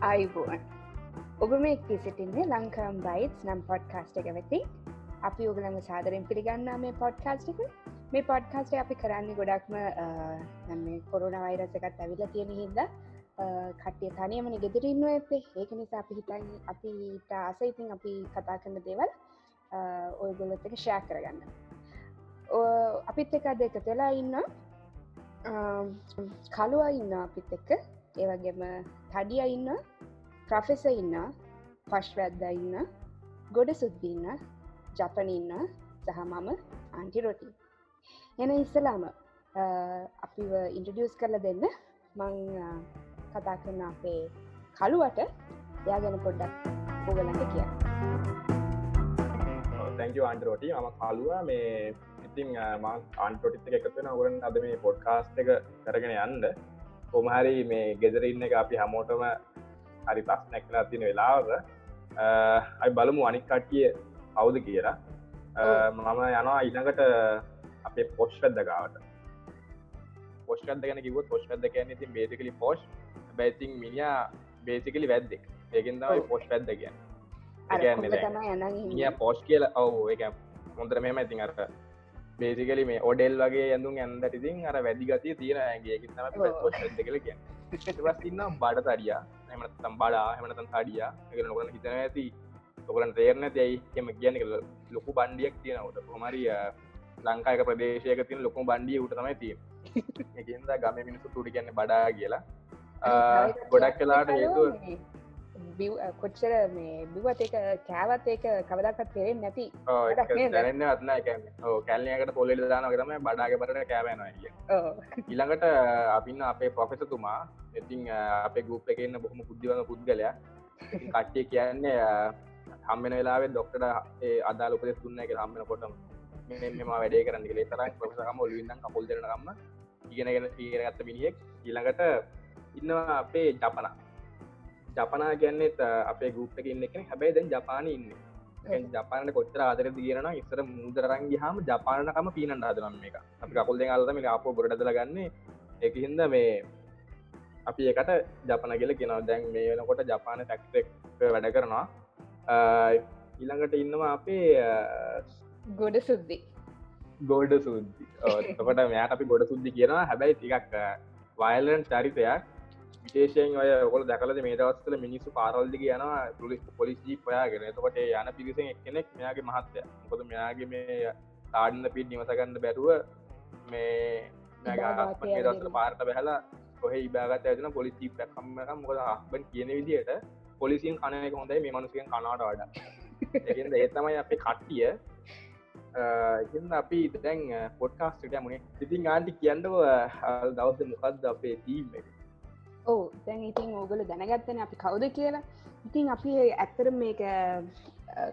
අයිබුවන් ඔබ මේ එක්ති සිටින්නේ ලංකම් බයිට් නම් පොඩ්කාස්ට එක වෙති අපි ඔගලඟ සාදරෙන් පිළිගන්නා මේ පොඩ්කාස්ටික මේ පොඩ්කාස්ට අපි කරන්නේ ගොඩක්ම මේ කොරුණ වෛරසකත් ඇවිල තියෙන හිද කට්ටිය තනියමන ගෙදරන්න ඇත්තේ ඒක නිසා අපි හිතන් අපිට අසයිතින් අපි කතා කරන දේවල් ඔයගොලොත්තක ෂෑ කරගන්න. අපිත් එක අද එක වෙලා ඉන්න කලුවා ඉන්න අපිත් එක්ක. ඒවගේම තඩිය ඉන්න ප්‍රොෆෙස ඉන්න පශ්වැද්ද ඉන්න ගොඩ සුද්දින්න ජපන ඉන්න සහ මම අන්ටිරොටි එන ඉස්සලාම අපිව ඉන්ටඩියස් කරල දෙන්න. මං කතා කරන අපේ කළුවට යා ගැන පොඩ්ඩක් ඔගලට කිය තැංක අන්ටරෝටි ම කාලුව මේ ඉතින් ආන්ටොටිත් එකතුන ඔගරන් අද මේ පොඩ්කාස්ට එක කරගෙන යන්ඩ කොමහරි මේ ගෙදරඉන්න එක අපි හමෝටම හරි පස් නැක්ලා තින වෙලාව අයි බලමු අනික් කට්ටිය කවුද කියලා. මම යනවා ඉනකට අපේ පොෂ්කද්ද ගාවට. පොෂ්කද ගැන කිවත් පොෂ්කද කියන ඉතින් බේසිකලි පෝෂ්. බැයිතින් මිනිා බේසිකලි වැද්දෙක්. ඒකෙන් තමයි පොෂ් පැද්ද කියන්න. පෝෂ් කියලා ඔවු එක මොන්දර මෙම ඉතින් අර බේසිකලි මේ ඔඩෙල් වගේ ඇඳුම් ඇන්දට ඉතින් අර වැදිගතිය තියෙන ඇගේ ම කල කිය ඉන්න බඩ තඩිය. එමනතම් බඩා එමනතන් තඩිය. එක නොකන හිතන ඇති. ඔකලන් තේරන ඇයි? එම කියන ලොකු බන්ඩියක් තියෙනවට කොමරිය ලංකායක ප්‍රදේශයක තින ලොකු බන්ඩිය උට තමයි තිය එකද ගම මිනිසු තුඩි කියන්න බඩා කියලා. ගොඩක් කලාට හේතුව කොච්චර මේ බිවත් එක කෑවත් ඒක කවදක්ත් පෙරෙන් නැති. දැනන්න අත්න කැල්ලයකට පොලෙට දාන කරම බඩාග බට කෑවනවා ඊළඟට අපින්න අපේ පොෆෙසතුමා ඉතින් අපේ ගුප් එකන්න බොහම පුද්දිවන පුද්ගලයා. කට්ටිය කියන්නේ හම්බෙන වෙලාවේ ඩොක්ටට අදා ලොකද තුන්න එක හම්බෙන කොටම මෙම වැඩේ කරන්න කලේ තරයි පොසකම ඔලුවන්න කපොල් දෙනගම්ම ඉගෙනගෙන ඉගෙනගත්ත මිනිියෙක් ඊළඟට ඉන්නවා අපේ ජපනා ජපනා ගැන්නෙත් අපේ ගුප්ක ඉන්න එකන. හැබැයි දැන් ජපාන ඉන්න. ජපානට කොච්චර ආදර දිරන ඉස්සර මුදරන්ගේ හම ජපානකම පීනට අදනම් එක අපි කකුල් දෙ අල්ලම අප ගොඩදල ගන්න. එක හින්ද මේ අපි එකට ජපන කියල කියෙන දැන් මේ වෙනකොට ජපාන තැක්ටෙක් වැඩ කරනවා. ඊළඟට ඉන්නවා අපේ ගොඩ සුද්දි ගෝඩ සුද්දි ඔකට මෙයාට අපි ගොඩ සුද්දි කියනවා. හැබැයි ටිකක් වයිලන් චරිතයක් විශේෂයෙන් ඔය ඔකොල දැකලද මේ දවස්කල මිනිස්සු පාරල්දි යනවා පුලිස් පොලිසි පොයාගෙන එතකොට යන පිරිසෙන් එක්කෙනෙක් මෙයාගේ මහත්තය. මොකද මෙයාගේ මේ තාඩන්න පිට නිවසගන්න බැරුව මේ මෑගස්මගේ දවස පාර්ත බැහලා කොහ ඉබාගත ඇතින පොලිසි පැකම්ම මොකද හබන් කියන විදියට පොලිසින් කනයක හොඳයි මේ මනුසියෙන් කනාට වඩ. ඒතමයි අපේ කට්ටිය. ඉන්න අපි දැන් පොට්කාස්ට මුණේ ඉතින් ආන්ටි කියන්නව දවස මොකක්ද අපේ තීම් එක ඕ දැන් ඉතින් ඕගල දැනගත්තන අපි කවුද කියලා. ඉතින් අපි ඇත්තර මේක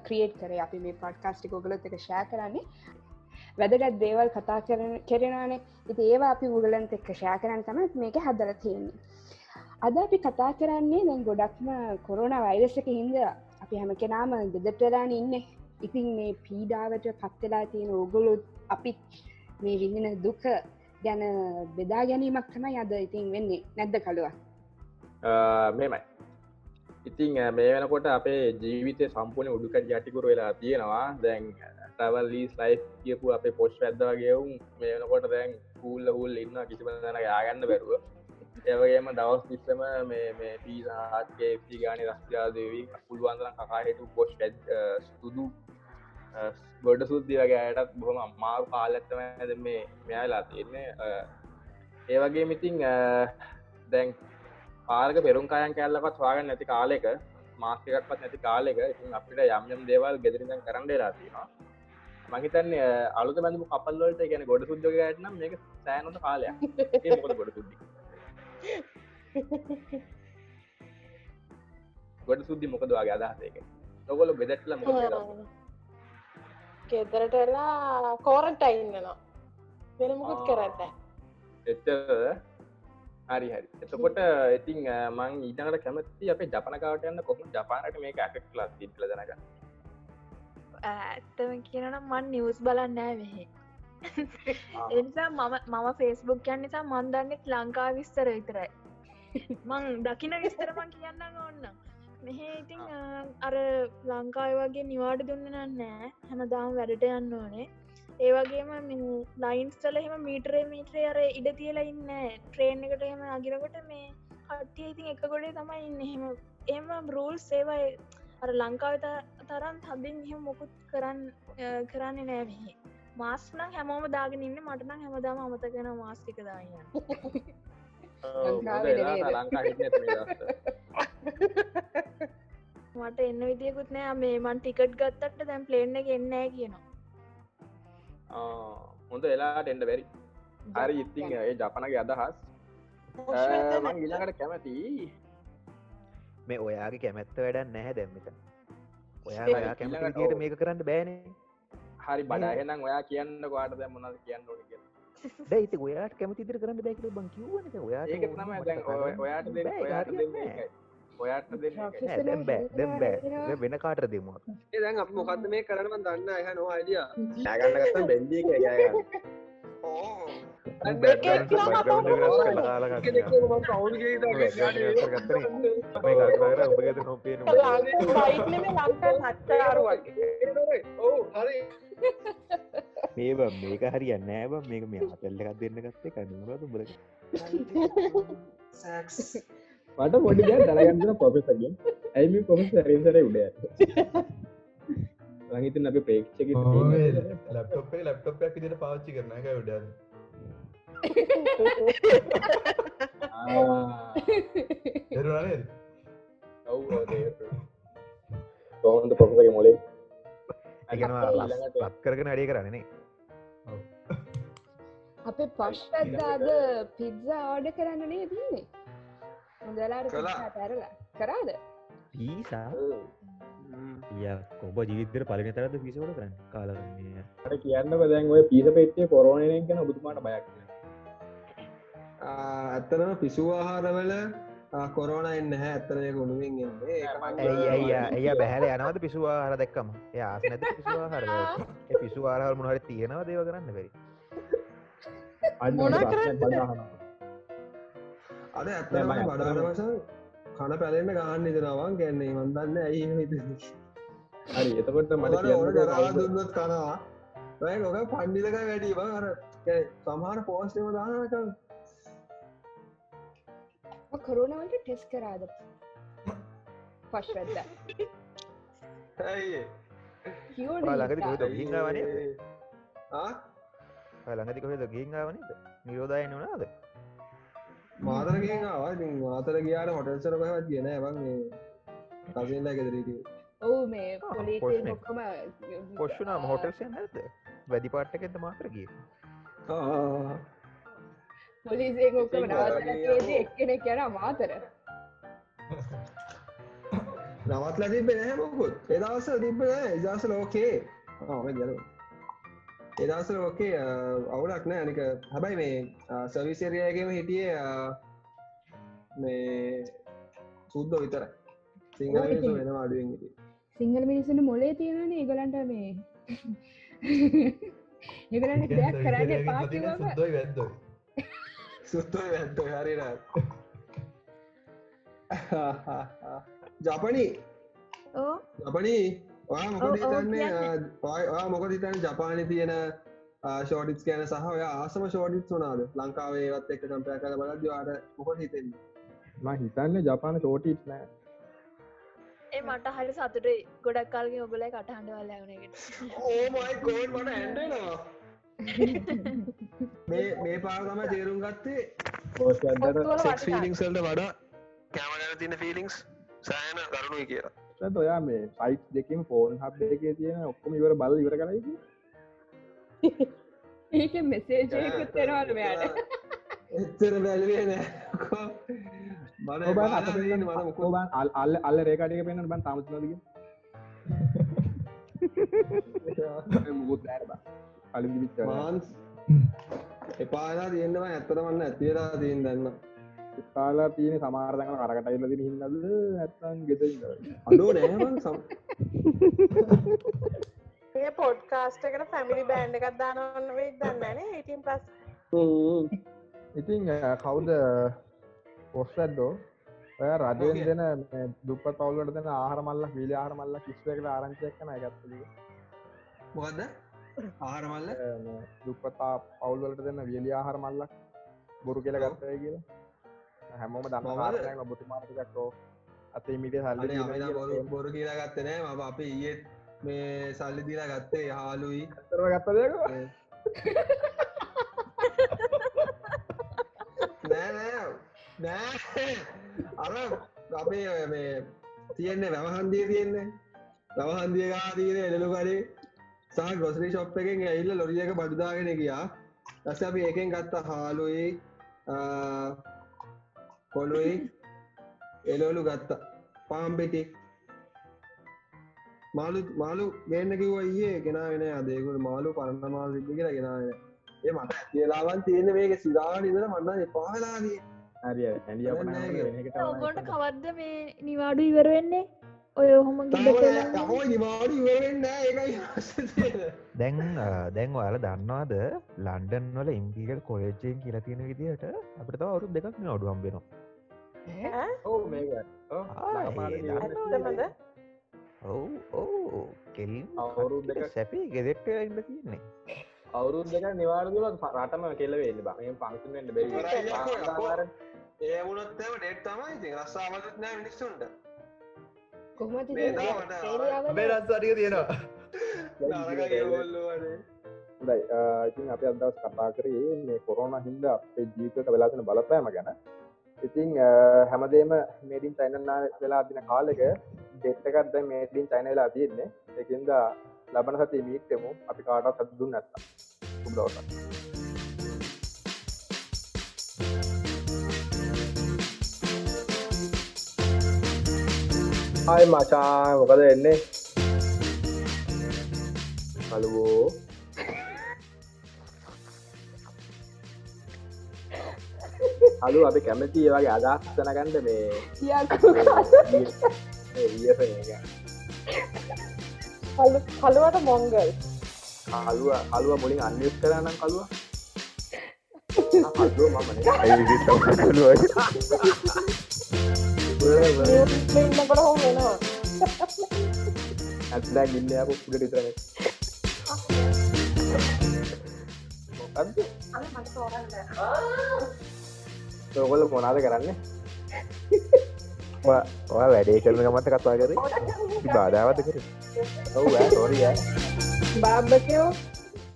ක්‍රියේට් කරේ. අපි මේ පඩ්කාස්ටික ඔගලොත් එක ෂෑ කරන්නේ. වැදගත් දේවල් කතා කෙරෙනවානේ. ඉති ඒවා අපි උගලන්ත එක්ක ෂෑ කරන්න තමයි මේක හදර තියෙන්නේ. අද අපි කතා කරන්නේ දැන් ගොඩක්ම කොරුණ වෛරසක හින්ද අපි හැම කෙනාම ගෙදටලාන ඉන්න. ඉතින් මේ පීඩාවට පත්වෙලා තියෙන ඕගොලොත් අපිත් මේ විඳින දුක ගැන බෙදා ගැනීමක් තමයි අද ඉතින් වෙන්නේ. නැද්ද කළුව? මෙමයි ඉතිං මේ වෙනකොට අපේ ජීවිතය සම්පූර්ණ උඩුකට යටිකුර වෙලා තියෙනවා. දැන් ටවල් ලීස් ලයි් කියපු අපේ පොස්් ඇදවාගේවුම් මේ වෙනකොට දැන් කූල්ල හුල් ඉන්න කිසිම දන යාගන්න බැරුව. ඒවගේම දවස් පිස්සම මේ මේ පීසාහත්ගේ ගාන රස්්‍යාදවී පුළුවන්දන කකාහිටු පොස්් සුදු ගොඩ සුද්දි වගේයටත් බොහම අම්මාරු කාලත්තම ඇද මේ මෙයාලා තියන්නේ. ඒවගේ මිතිං දැන් පාරක පෙරුම් කායන් කැල්ලපත් වාගන්න නැති කාලෙක මාස්කකත්පත් නැති කාලෙක ඉතින් අපිට යම්යම් දේවල් ගෙදරිදන් කරන්න රාතිවා මහිතන්නේ අලුත බැඳපු කපල්ලට ගැන ගොඩ සුද්දගටනම් මේක සෑනොට කාලයක්. මොකද ගොඩ සුද්දි? ගොඩ සුද්දි මොකද වගේ අදහසේක නොගොල බෙදැටල මො ගෙදරටලා කෝරට ඉන්නවා වෙනමුකුත් කරන්න එච්ච හරි හරි. එතකොට ඉතින් මං ඊටකට කැමති අපේ ජපනකාවට යන්න. කොම ජපානට මේක ඇෆෙක්් ලස් තිටල දනක ඇත්තම කියනනම් මන් නිවස් බලන්නෑ මෙහෙ. එනිසා මම මම ෆෙස්බුක් යන්න නිසා මන්දන්නෙත් ලංකා විස්තර විතරයි. මං දකින විස්තර මං කියන්න ඕන්න. මෙහ ඉතින් අර ලංකායි වගේ නිවාඩ දුන්න නෑ. හැමදාම වැඩට යන්න ඕනේ ඒවගේම ලයින්ස්ටල එහෙම මීටරේ මීට්‍රේ අර ඉඩ තියලා ඉන්න ට්‍රේන් එකට එහෙම අගිරකොට මේ කට්ටිය ඉතින් එක ගොඩේ තමයි ඉන්න. එහෙම එම රූල් සේවයි අර ලංකාවත තරන් හදින් එහෙම මොකුත් කරන්න කරන්නේ නෑවෙහි මාස්නම් හැමෝම දාගෙන ඉන්න. මටනම් හැමදාම අමතගෙන මාස්ටික දායන්න. මට එන්න විදියකුත් නෑ මේ මන් ටිකට් ගත්තට දැන් ප්ලේන්න එන්නෑ කියනවා හොඳ වෙලාට එන්ඩ බැරි. හරි ඉතින් ඒ ජපනගේ අදහස්. ඉලකට කැමති. මේ ඔයාගේ කැමැත්ත වැඩ නැහැ දැම්මත ඔයා ඔව්. මේක කරන්න බෑනේ. හරි බඩහෙනම් ඔයා කියන්න වාට දැ මොනද කියන්න ඕන කිය දැයිති ඔයාට කැමති දිර කරන්න බැකිල බං දැන්. ඔය- ඔයාට දෙන්න ඔයාට දෙන්න බෑ දැම් බෑ. වෙන කාට දෙමුවක් දැන් අප මොකක්ද මේ කරනම දන්න. අහ නො අයිඩිය නෑගන්න ගත්තම් බෙන්ජි එක ගෑගන්න ඔබගත නොපේ බයික්නෙම ලංකා සච්චාරු වගේ ඔවු හරි. මේ මේක හරියන්න නෑබ මේක මේ අතල්ල එකක් දෙන්න ගත්තේ කනුරතු බල සැක්ස් මට පොඩි දැ දරගන්න පොපෙසගේ ඇයිම පොමස රේසර උඩ ලඟිතින් අප පේක්ෂක ලැප්ටොප් එක ලැප්ටොප් එකක් විදිහට පාවිච්චි කරන එක උඩ තේරුණා නේද? තෝන්ද පොපසගේ මොලේ? ඇගෙනවා ලත් කරගෙන අඩේ කරන්නේ අපේ පශ්වද්දාද පිත්සා ආඩ කරන්නනේ තින්නේ කළා. පැරලා කරාද පීසා ය කොබ ජීවිතර පලින තරද පිසෝට කරන්න කාලන්නේ ට කියන්න බදැන් ඔය පිස පෙට්ේ කොරෝණයෙන් ගැන බුතුමාට බයක් ඇත්තරම පිසු ආහාරවල කොරෝණ එන්න හැ ඇත්තරය ගුණුවෙන් ඇයි බැහල යනවද පිසුවා හර දැක්කම ය ආස නැත පිසුවා හර පිසු ආරහල් මුණහට තියෙනවා දේව කරන්න බැරි කරන්නද? අද මම බඩාරවස කන පැලෙන්න්න ගහන්න ඉදරවන් ගැන්නේ මන්දන්න ඇයි හරි එතකොට මට දුන්නත් කනවා. වැයි ලොක පණ්ඩිලක වැඩීම අර සමහර පෝස්ටම දානක කොරුණවලට ටෙස් කරාද? ළඟදි කොහෙද ගිහිංගාවනේ ආ? ළඟදි කොහෙද ගිහිංගාවනද නිරෝධයන වනාද මාතරගෙන් ආවා. මාතර ගයාට හොටල්සර පහත් කියන බං කසිල්ල ගෙදරීට ඔවු මේ ආ, පොලිසේ පොෂ්නේ. ඔක්කොම පොශ්ෂුනා හොටල්සය නැද වැඩි පාට්ටකෙන්ද මාතරගිය පොලිසියෙන් ඔක්කොම ඉතින් නවත්තනේද ඔයාගේ එක්කෙනෙක් යන මාතර. නවත්ල තිබෙන හැමකුත් එදවස තිබෙන ඉදස ලෝකේ ආම ජල එදස ලෝකේ අවුලක් නෑ. අනික හැබැයි මේ සවිසරයගේම හිටිය මේ සුද්ද විතර සිංහල. වෙන අඩුවෙන් සිංහල මිනිසන මොලේ තියෙනන ඒගලන්ට මේ ඒගලන්න දෙයක් කරන්න පාකිවම සුද්දොයි වැද්දොයි. සුත්තෝ ඇත්ත හරිර ජපනී. ඕ ජපනී ඔයා මොකද හිතන්නේ. ඔයා මොකද හිතන්න ජපානය තියෙන ෂෝඩිස් කියන සහ ඔය ආසම ෂෝඩිස් වනාද ලංකාවේවත් එක්ක කම්පය කල බලදවාට මොකද හිතෙන්නේ? ම හිතන්න ජපාන චෝටිට් නෑ. ඒ මට හරි සතුටයි. ගොඩක් කාල්ගේ ඔගලයි කටහඬවල ඇවනකට ඕමයි කෝඩ් මට ඇන්ඩනවා මේ මේ පාර තම තේරුම් ගත්තේ. ඔත්තුවල සෙක් වටිනා. ෆිලිික්සල්ට වඩා කෑමගන තින ෆිලික්ස් සෑන කරුණුයි කියලා ඔයා මේ සයිට් දෙකින් ෆෝන් හබ් එකේ තියෙන ඔක්කොම ඉවර බල ඉවර කරයි ඒක මෙසේජයකුත් තෙනවල මෙයාට. එච්චර බැලවේ නෑ. මන ඔබන් අල් අල්ල රේකටක පෙන්න්න බන් තමත්නදික මුකුත් ඇරබ කලින් විච මාන්ස් එපාලා තියෙන්නවා ඇත්තටමන්න ඇතිවෙලා තියෙන් දන්න කාලා තියෙන සමාර්දක කරකටයිල දින හින්නද ඇත්තන් ගෙත නෑමන් සම් ඒ පොඩ්කාස්ට එකට ෆැමිලි බෑන්් එකක් දානවන්න වෙයි දන්නන ඉටින් පස් ඉතින් කවුද පොස්සැද්දෝ ඔය රජයෙන්. දෙන මේ දුප්පත් පවුලට දෙන ආහාර මල්ල වීල ආහාර මල්ල කිස්වකට ආරංචයක් කන ගත්ත මොකක්ද ආහාර මල්ල? දුප්පතා පවුල්වලට දෙන්න වියලි ආහාර මල්ලක් බොරු කියල. ගත්තය කියලා හැමෝම දන්න ඔබතුමාටකෝ අතේ මිට සල්ලි බොරු කියලා ගත්තේ නෑ. මම අපේ ඊයේත් මේ සල්ලි දීලා ගත්තේ හාලුයි තරව ගත්තදක නෑ නෑ. අර අපේ මේ තියෙන්නේ වැවහන්දිය තියෙන්නේ. වැවහන්දිය ගා තියෙන එළලු කරේ සහ ගොසරි ශොප් එකෙන් ඇල්ල ලොරියක බඩුදාගෙන ගියා. ඇස අපි ඒකෙන් ගත්ත හාලුයි කොළුයි එලෝලු ගත්ත. පාම්පෙටි. මාලු මාලු ගන්න කිව ඒ ගෙනගෙන අදේකුට මාලු පරන්න මාල් සිද්ධ කියලා ගෙනගෙන ඒ මට කියලාවන් තියෙන මේක සිරාට ඉදල මන්න පාලාගේ ඔගොන්ට කවද්ද මේ නිවාඩු ඉවර වෙන්නේ? ඔය ඔහොම නිවාඩු ඉවරෙන්න ඒකයි දැන් දැන් ඔයාල දන්නවාද ලන්ඩන් වල ඉම්පිකල් කොලේජයෙන් කියලා තියෙන විදිහට අපට තව අවුරුත් දෙකක් නඩුවම් වෙනවා ඔවු ඕ කෙලින් අවුරුදු දෙකක් සැපේ ගෙදෙට්ට ඉන්න තියෙන්නේ අවුරුදු දෙක නිවාරදුල රටම කෙලවෙන්න බ මේ පංක්ෂෙන්ට බැ ඒ වුණොත්තම ඩේට් තමයි ඉති රස්සාාවලත් නෑ මිනිස්සුන්ට කොහොමද මේ දාවට අපේ රස්සාටික තියෙනවා ඉතින් අප අදස් කතා කරේ මේ කොරෝන හින්ද අපේ ජීවිතට වෙලාතින බලපෑම ගැන ඉතින් හැමදේම මේඩින් චයිනන්නා වෙලා තින කාලෙක ඩෙට්ටකත් දැ මේඩින් චයින වෙලා තියෙන්නේ. එකන්ද ලබන සති මීට්ටමු අපි කාටත් සත් දුන්න ඇත්ත උදවස ආය මචා. මොකද එන්නේ කලුවෝ අලු අපි කැමති ඒ වගේ අදහස් තනගන්ඩ මේ කළුවට මොංගල්. කලුව කලුව මුලින් අන්‍යස් කරනම් කලුව ඉන්නකට හෝ වෙනවා ඇත්දා ගිල්ලයාපු පුඩ විතරන ඔකොල්ල මොනාද කරන්න? ඔයා වැඩේ කරන ගමත කතා කර. බාධාවත කර? ඔව තෝරිය බාබකෝ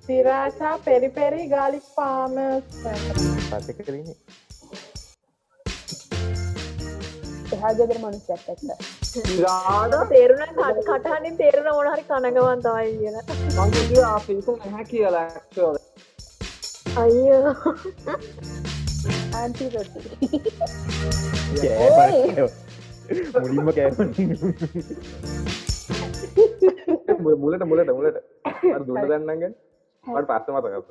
සිරාචා පෙරි පෙරි ගාලික් පාම පස කරන්නේ එහා ගෙදර මනුස්ස ඇත්තක්ද තේරුණ කටහනින් තේරෙන ඕනහරි කනගවන් තමයි කියන මංගේ ආපිසු නැහැ කියලා අයිය ආන්ටි රොටි මුලින්ම කෑ මුලට මුලට මුලට දුන්න දන්නග මට පස්ස මතකස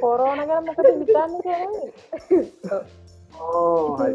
කොරෝන කර මොකට විතන්න ඕ හරි